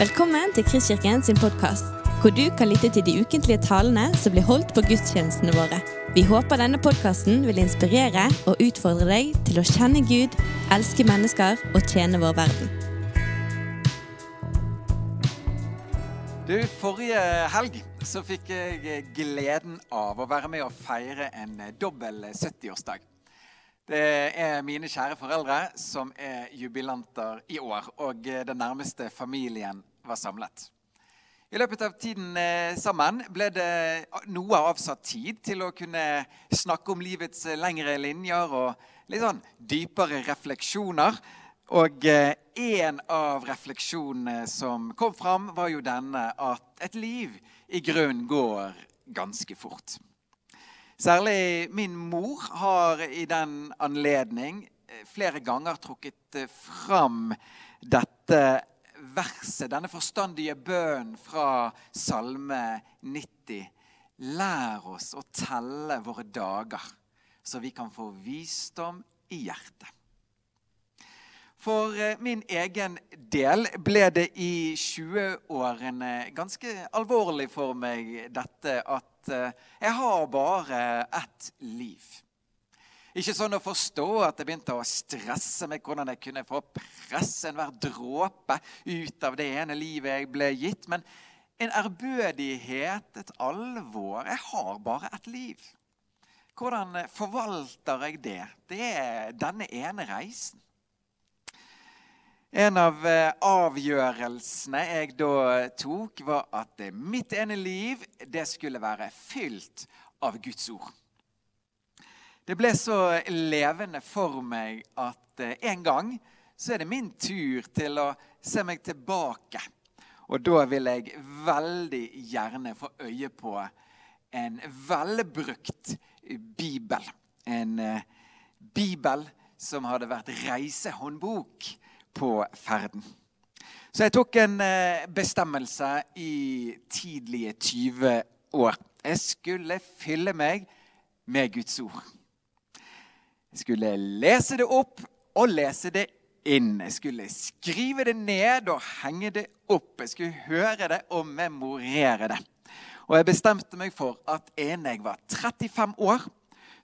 Velkommen til Kristkirken sin podkast, hvor du kan lytte til de ukentlige talene som blir holdt på gudstjenestene våre. Vi håper denne podkasten vil inspirere og utfordre deg til å kjenne Gud, elske mennesker og tjene vår verden. Du, Forrige helg så fikk jeg gleden av å være med og feire en dobbel 70-årsdag. Det er mine kjære foreldre som er jubilanter i år, og den nærmeste familien var samlet. I løpet av tiden eh, sammen ble det noe avsatt tid til å kunne snakke om livets lengre linjer og litt sånn dypere refleksjoner. Og eh, en av refleksjonene som kom fram, var jo denne at et liv i grunnen går ganske fort. Særlig min mor har i den anledning eh, flere ganger trukket fram dette verset, denne forstandige bønnen fra Salme 90. Lær oss å telle våre dager, så vi kan få visdom i hjertet. For eh, min egen del ble det i 20-årene ganske alvorlig for meg dette at eh, jeg har bare ett liv. Ikke sånn å forstå at jeg begynte å stresse med hvordan jeg kunne få presse enhver dråpe ut av det ene livet jeg ble gitt. Men en ærbødighet, et alvor. Jeg har bare et liv. Hvordan forvalter jeg det? Det er denne ene reisen. En av eh, avgjørelsene jeg da tok, var at mitt ene liv det skulle være fylt av Guds ord. Det ble så levende for meg at eh, en gang så er det min tur til å se meg tilbake. Og da vil jeg veldig gjerne få øye på en velbrukt bibel. En eh, bibel som hadde vært reisehåndbok på ferden. Så jeg tok en eh, bestemmelse i tidlige 20 år. Jeg skulle fylle meg med Guds ord. Jeg skulle lese det opp og lese det inn. Jeg skulle skrive det ned og henge det opp. Jeg skulle høre det og memorere det. Og jeg bestemte meg for at innen jeg var 35 år,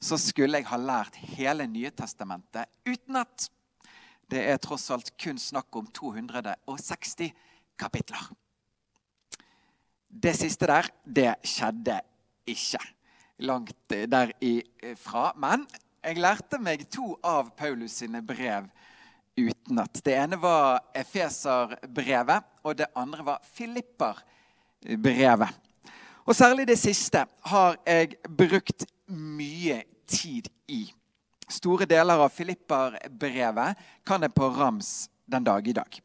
så skulle jeg ha lært hele Nye Testamentet utenat. Det er tross alt kun snakk om 260 kapitler. Det siste der, det skjedde ikke. Langt derifra. Men jeg lærte meg to av Paulus sine brev utenat. Det ene var Efeser-brevet, og det andre var Filipper-brevet. Og særlig det siste har jeg brukt mye tid i. Store deler av Filipper-brevet kan jeg på rams den dag i dag.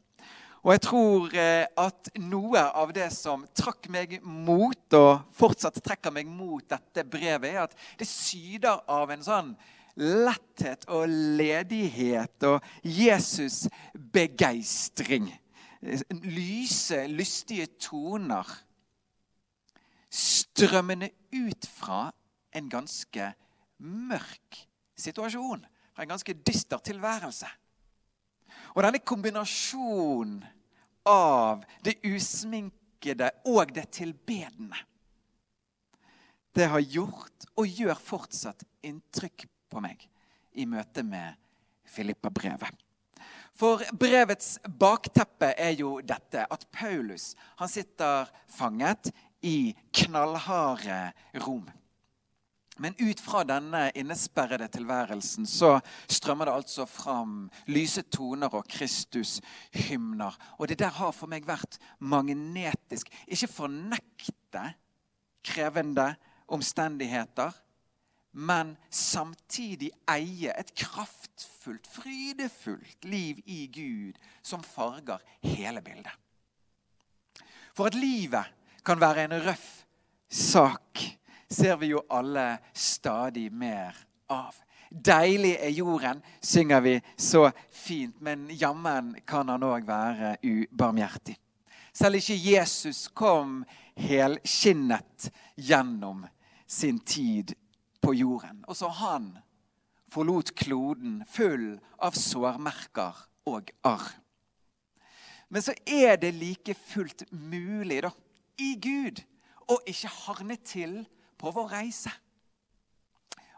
Og jeg tror eh, at noe av det som trakk meg mot, og fortsatt trekker meg mot dette brevet, er at det syder av en sånn letthet og ledighet og Jesus-begeistring. Lyse, lystige toner strømmende ut fra en ganske mørk situasjon. Fra en ganske dyster tilværelse. Og denne kombinasjonen av det usminkede og det tilbedende det har gjort og gjør fortsatt inntrykk på meg i møte med Filippa-brevet. For brevets bakteppe er jo dette at Paulus han sitter fanget i knallharde Rom. Men ut fra denne innesperrede tilværelsen så strømmer det altså fram lyse toner og Kristus-hymner. Og det der har for meg vært magnetisk. Ikke fornekte krevende omstendigheter, men samtidig eie et kraftfullt, frydefullt liv i Gud som farger hele bildet. For at livet kan være en røff sak, ser vi jo alle stadig mer av. Deilig er jorden, synger vi så fint, men jammen kan han òg være ubarmhjertig. Selv ikke Jesus kom helskinnet gjennom sin tid på jorden. Også han forlot kloden full av sårmerker og arr. Men så er det like fullt mulig da, i Gud å ikke harne til på vår reise.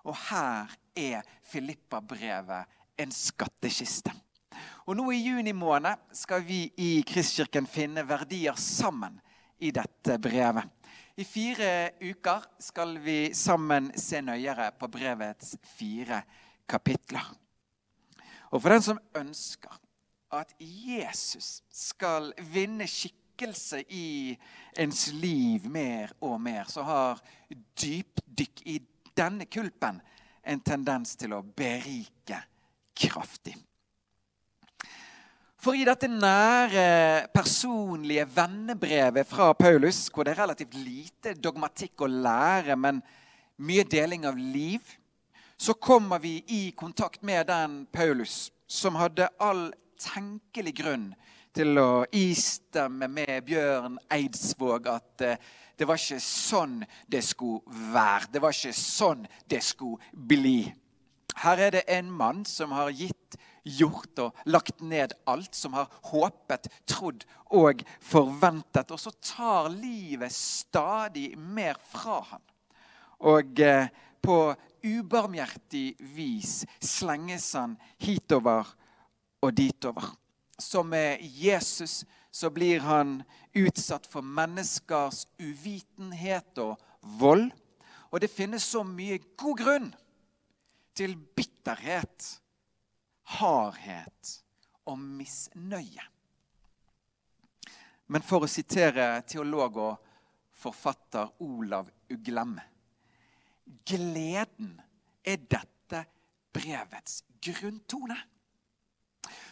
Og her er Filippa-brevet en skattkiste. Og nå i juni måned skal vi i Kristkirken finne verdier sammen i dette brevet. I fire uker skal vi sammen se nøyere på brevets fire kapitler. Og for den som ønsker at Jesus skal vinne skikkelse i ens liv mer og mer, så har dypdykk i denne kulpen en tendens til å berike kraftig. For i dette nære, personlige vennebrevet fra Paulus, hvor det er relativt lite dogmatikk å lære, men mye deling av liv, så kommer vi i kontakt med den Paulus som hadde all tenkelig grunn til å istemme med Bjørn Eidsvåg at eh, det var ikke sånn det skulle være. Det var ikke sånn det skulle bli. Her er det en mann som har gitt, gjort og lagt ned alt. Som har håpet, trodd og forventet. Og så tar livet stadig mer fra han. Og eh, på ubarmhjertig vis slenges han hitover og ditover. Som med Jesus så blir han utsatt for menneskers uvitenhet og vold. Og det finnes så mye god grunn til bitterhet, hardhet og misnøye. Men for å sitere teolog og forfatter Olav Uglem Gleden er dette brevets grunntone.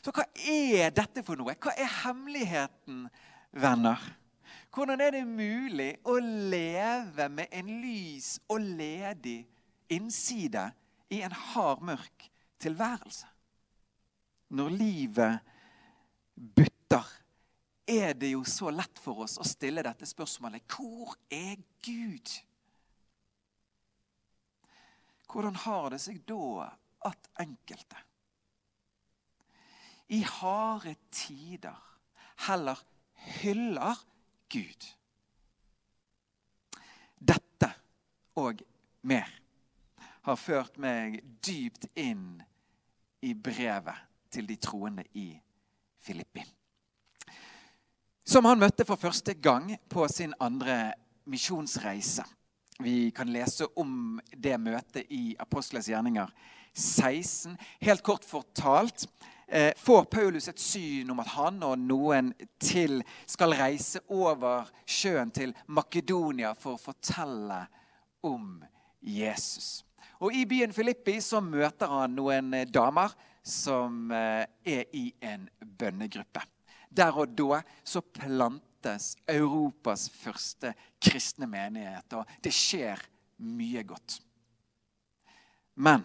Så hva er dette for noe? Hva er hemmeligheten, venner? Hvordan er det mulig å leve med en lys og ledig innside i en hard, mørk tilværelse. Når livet butter, er det jo så lett for oss å stille dette spørsmålet Hvor er Gud? Hvordan har det seg da at enkelte i harde tider heller hyller Gud? Dette og mer har ført meg dypt inn i brevet til de troende i Filippi. Som han møtte for første gang på sin andre misjonsreise. Vi kan lese om det møtet i Apostles gjerninger 16. Helt kort fortalt eh, får Paulus et syn om at han og noen til skal reise over sjøen til Makedonia for å fortelle om Jesus. Og I byen Filippi så møter han noen eh, damer som eh, er i en bønnegruppe. Der og da så plantes Europas første kristne menighet, og det skjer mye godt. Men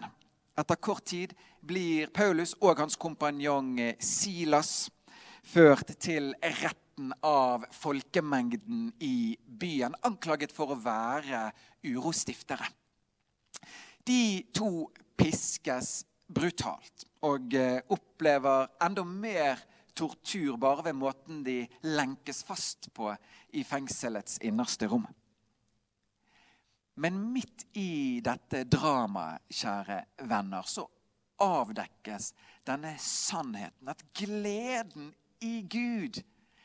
etter kort tid blir Paulus og hans kompanjong eh, Silas ført til retten av folkemengden i byen, anklaget for å være urostiftere. De to piskes brutalt og eh, opplever enda mer tortur bare ved måten de lenkes fast på i fengselets innerste rom. Men midt i dette dramaet, kjære venner, så avdekkes denne sannheten. At gleden i Gud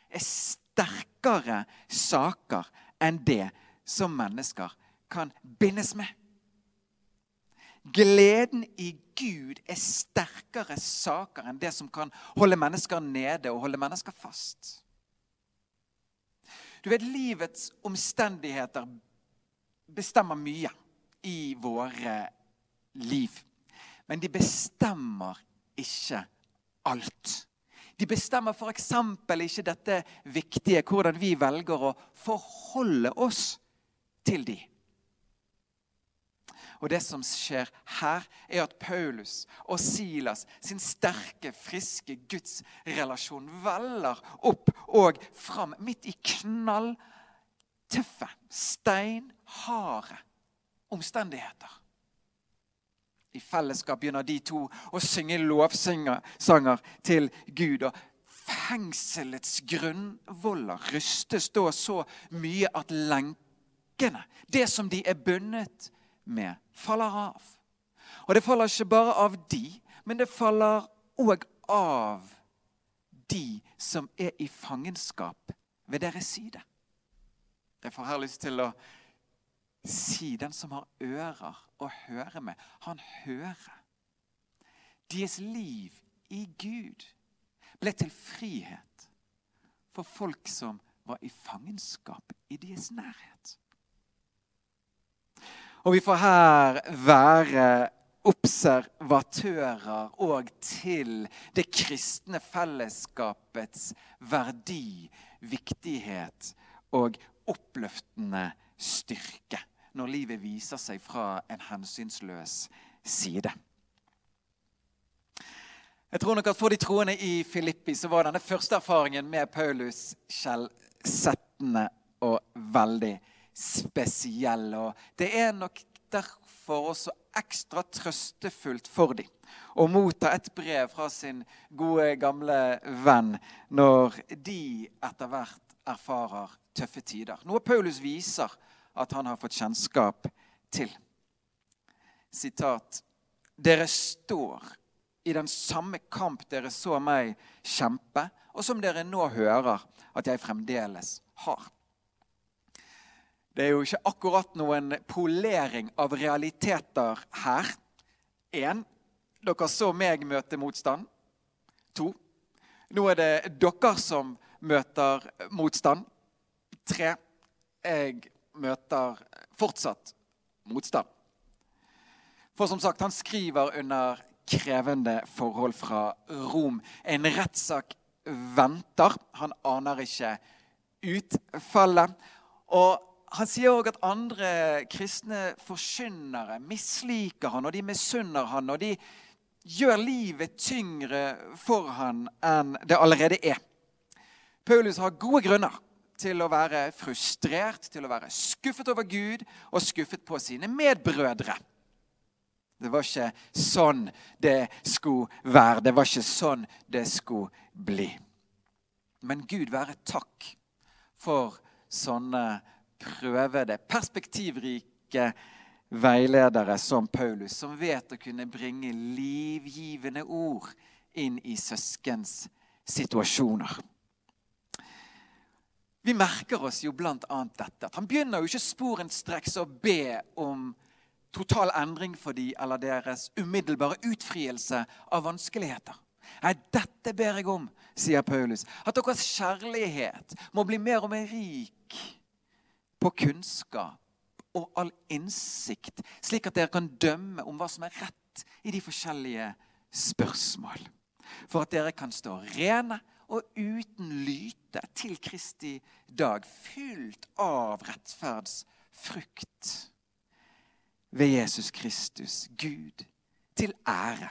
er sterkere saker enn det som mennesker kan bindes med. Gleden i Gud er sterkere saker enn det som kan holde mennesker nede og holde mennesker fast. Du vet, Livets omstendigheter bestemmer mye i våre liv. Men de bestemmer ikke alt. De bestemmer f.eks. ikke dette viktige, hvordan vi velger å forholde oss til dem. Og det som skjer her, er at Paulus og Silas sin sterke, friske gudsrelasjon veller opp og fram midt i knalltøffe, steinharde omstendigheter. I fellesskap begynner de to å synge lovsanger til Gud. Og fengselets grunnvoller rystes da så mye at lenkene, det som de er bundet med, faller av. Og det faller ikke bare av de, men det faller òg av de som er i fangenskap ved deres side. Jeg får her lyst til å si den som har ører å høre med, han hører. Deres liv i Gud ble til frihet for folk som var i fangenskap i deres nærhet. Og vi får her være observatører og til det kristne fellesskapets verdi, viktighet og oppløftende styrke når livet viser seg fra en hensynsløs side. Jeg tror nok at For de troende i Filippi så var denne første erfaringen med Paulus skjellsettende og veldig spesiell. Og det er nok derfor også ekstra trøstefullt for dem å motta et brev fra sin gode, gamle venn når de etter hvert erfarer tøffe tider. Noe Paulus viser at han har fått kjennskap til. Sitat. Dere står i den samme kamp dere så meg kjempe, og som dere nå hører at jeg fremdeles har. Det er jo ikke akkurat noen polering av realiteter her. Én, dere så meg møte motstand. To, nå er det dere som møter motstand. Tre, jeg møter fortsatt motstand. For som sagt, han skriver under krevende forhold fra Rom. En rettssak venter. Han aner ikke utfallet. Og han sier òg at andre kristne forkynnere misliker han, og de misunner han, og de gjør livet tyngre for han enn det allerede er. Paulus har gode grunner til å være frustrert, til å være skuffet over Gud og skuffet på sine medbrødre. Det var ikke sånn det skulle være. Det var ikke sånn det skulle bli. Men Gud være takk for sånne prøvede, perspektivrike veiledere som Paulus, som vet å kunne bringe livgivende ord inn i søskens situasjoner. Vi merker oss jo bl.a. dette. at Han begynner jo ikke sporenstreks å be om total endring for de eller deres umiddelbare utfrielse av vanskeligheter. Nei, dette ber jeg om, sier Paulus. At deres kjærlighet må bli mer og mer rik på kunnskap og all innsikt, slik at dere kan dømme om hva som er rett i de forskjellige spørsmål. For at dere kan stå rene og uten lyte til Kristi dag, fylt av rettferdsfrukt ved Jesus Kristus, Gud, til ære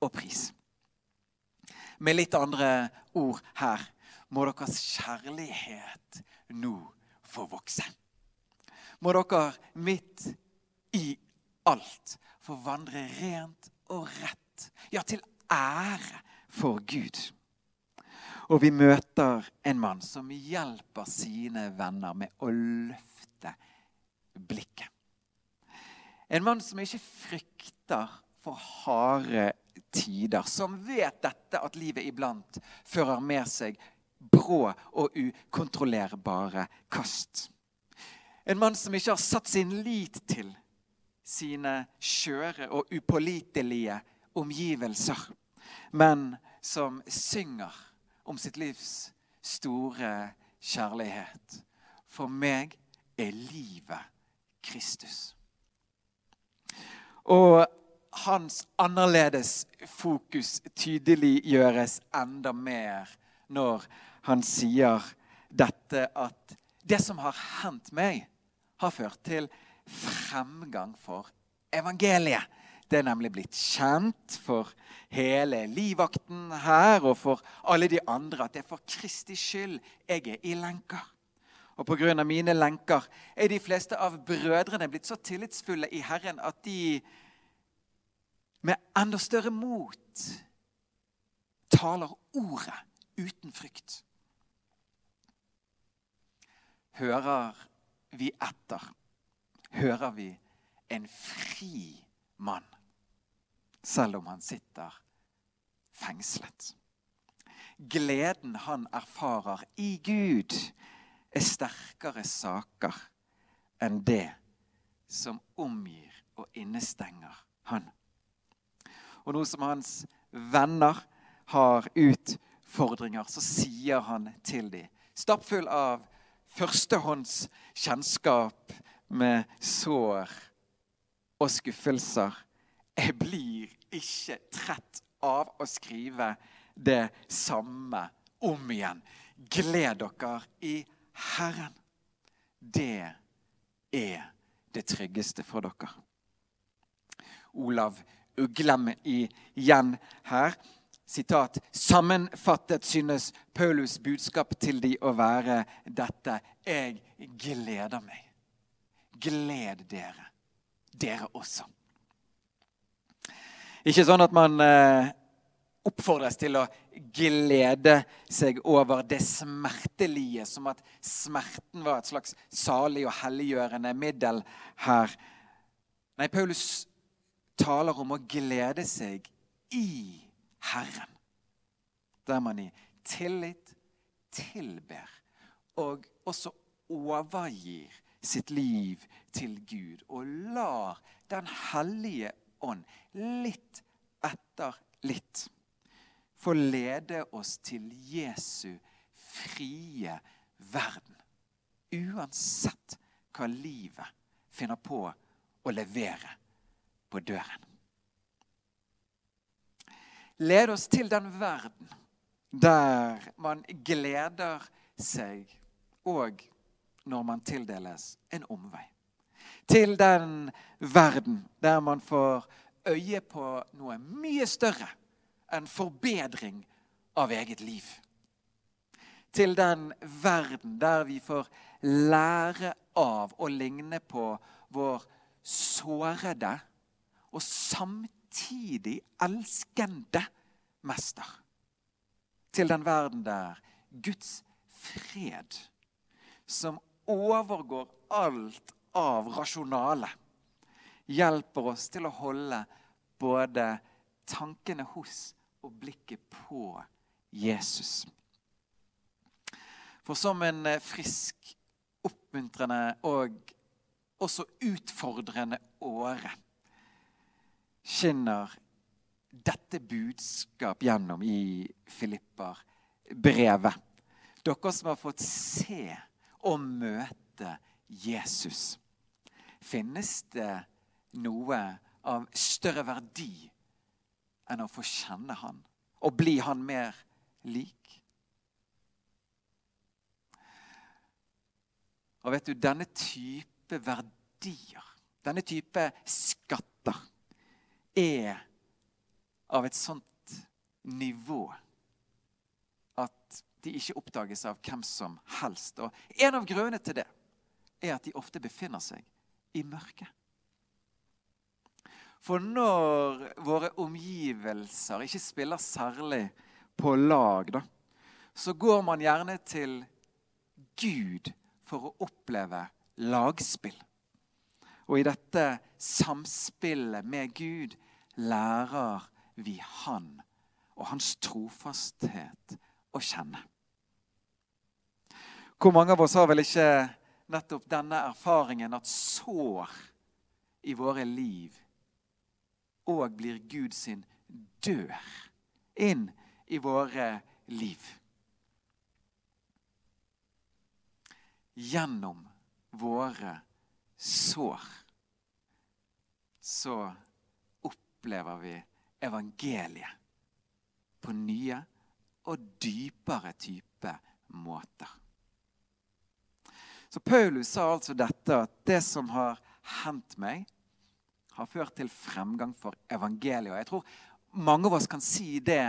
og pris. Med litt andre ord her må deres kjærlighet nå få vokse. Må dere midt i alt få vandre rent og rett, ja, til ære for Gud. Og vi møter en mann som hjelper sine venner med å løfte blikket. En mann som ikke frykter for harde tider. Som vet dette at livet iblant fører med seg brå og ukontrollerbare kast. En mann som ikke har satt sin lit til sine skjøre og upålitelige omgivelser, men som synger om sitt livs store kjærlighet. For meg er livet Kristus. Og hans annerledes fokus tydeliggjøres enda mer når han sier dette at det som har hendt meg, har ført til fremgang for evangeliet. Det er nemlig blitt kjent for hele livvakten her og for alle de andre at det er for Kristi skyld jeg er i lenker. Og pga. mine lenker er de fleste av brødrene blitt så tillitsfulle i Herren at de med enda større mot taler ordet uten frykt. Hører vi etter, hører vi en fri mann, selv om han sitter fengslet. Gleden han erfarer i Gud, er sterkere saker enn det som omgir og innestenger han. Og nå som hans venner har utfordringer, så sier han til dem, stappfull av førstehånds kjennskap med sår og skuffelser. Jeg blir ikke trett av å skrive det samme om igjen. Gled dere i Herren. Det er det tryggeste for dere. Olav Uglem igjen her. Sitat, Sammenfattet synes Paulus' budskap til de å være dette. Jeg gleder meg. Gled dere, dere også. Ikke sånn at man eh, oppfordres til å glede seg over det smertelige, som at smerten var et slags salig og helliggjørende middel her. Nei, Paulus taler om å glede seg i Herren, der man i tillit tilber og også overgir sitt liv til Gud og lar Den hellige ånd litt etter litt få lede oss til Jesu frie verden. Uansett hva livet finner på å levere på døren. Led oss til den verden der man gleder seg òg når man tildeles en omvei. Til den verden der man får øye på noe mye større enn forbedring av eget liv. Til den verden der vi får lære av å ligne på vår sårede og samtidig elskende mester. Til den verden der Guds fred, som overgår alt av rasjonale, hjelper oss til å holde både tankene hos og blikket på Jesus. For som en eh, frisk, oppmuntrende og også utfordrende åre skinner dette budskap gjennom i Filipper-brevet. Dere som har fått se og møte Jesus. Finnes det noe av større verdi enn å få kjenne han og bli han mer lik. Og vet du, denne type verdier, denne type skatter, er av et sånt nivå at de ikke oppdages av hvem som helst. Og en av grunnene til det er at de ofte befinner seg i mørket. For når våre omgivelser ikke spiller særlig på lag, da, så går man gjerne til Gud for å oppleve lagspill. Og i dette samspillet med Gud lærer vi Han og hans trofasthet å kjenne. Hvor mange av oss har vel ikke nettopp denne erfaringen at sår i våre liv òg blir Gud sin dør inn i våre liv. Gjennom våre sår så opplever vi evangeliet på nye og dypere type måter. Så Paulus sa altså dette, at det som har hendt meg, har ført til fremgang for evangeliet. Og jeg tror mange av oss kan si det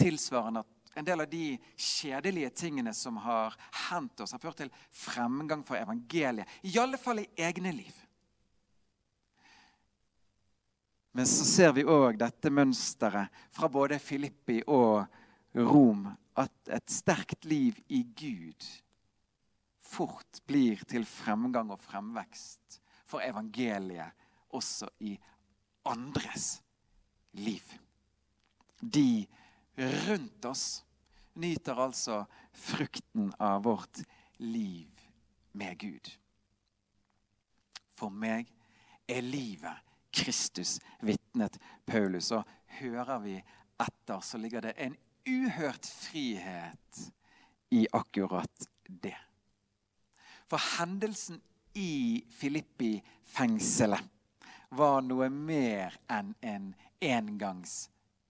tilsvarende at en del av de kjedelige tingene som har hendt oss, har ført til fremgang for evangeliet. I alle fall i egne liv. Men så ser vi òg dette mønsteret fra både Filippi og Rom. at et sterkt liv i Gud fort blir til fremgang og fremvekst for evangeliet også i andres liv. De rundt oss nyter altså frukten av vårt liv med Gud. For meg er livet Kristus, vitnet Paulus. Og hører vi etter, så ligger det en uhørt frihet i akkurat det. For hendelsen i Filippi-fengselet var noe mer enn en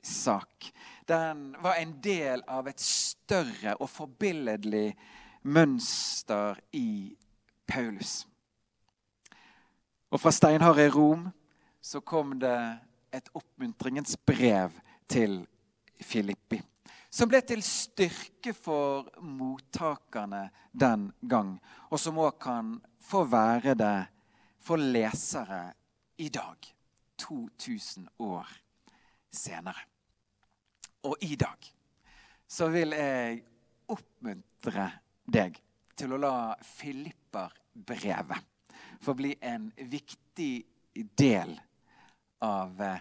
engangssak. Den var en del av et større og forbilledlig mønster i Paulus. Og fra steinharde Rom så kom det et oppmuntringens brev til Filippi. Som ble til styrke for mottakerne den gang, og som òg kan få være det for lesere i dag, 2000 år senere. Og i dag så vil jeg oppmuntre deg til å la Filipperbrevet få bli en viktig del av eh,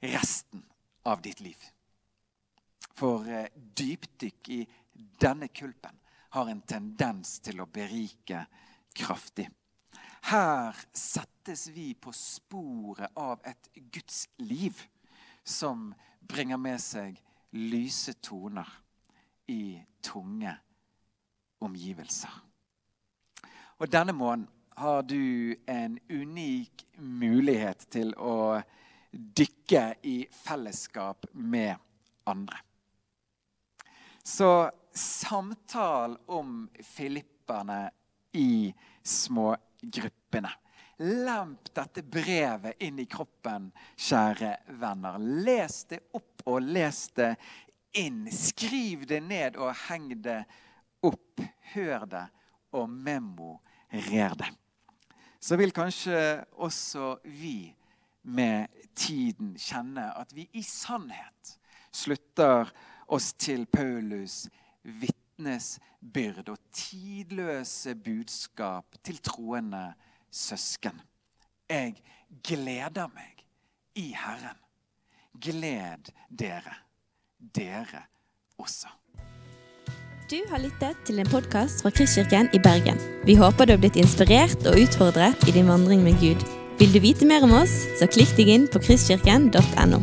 resten av ditt liv. For eh, dypdykk i denne kulpen har en tendens til å berike kraftig. Her settes vi på sporet av et Guds liv som bringer med seg lyse toner i tunge omgivelser. Og denne måneden har du en unik mulighet til å dykke i fellesskap med andre. Så samtal om filipperne i små gruppene. Lemp dette brevet inn i kroppen, kjære venner. Les det opp og les det inn. Skriv det ned og heng det opp. Hør det og memorer det. Så vil kanskje også vi med tiden kjenne at vi i sannhet slutter oss til Paulus' vitnesbyrd og tidløse budskap til troende søsken. Jeg gleder meg i Herren. Gled dere, dere også. Du har lyttet til en podkast fra Kristkirken i Bergen. Vi håper du har blitt inspirert og utfordret i din vandring med Gud. Vil du vite mer om oss, så klikk deg inn på kristkirken.no.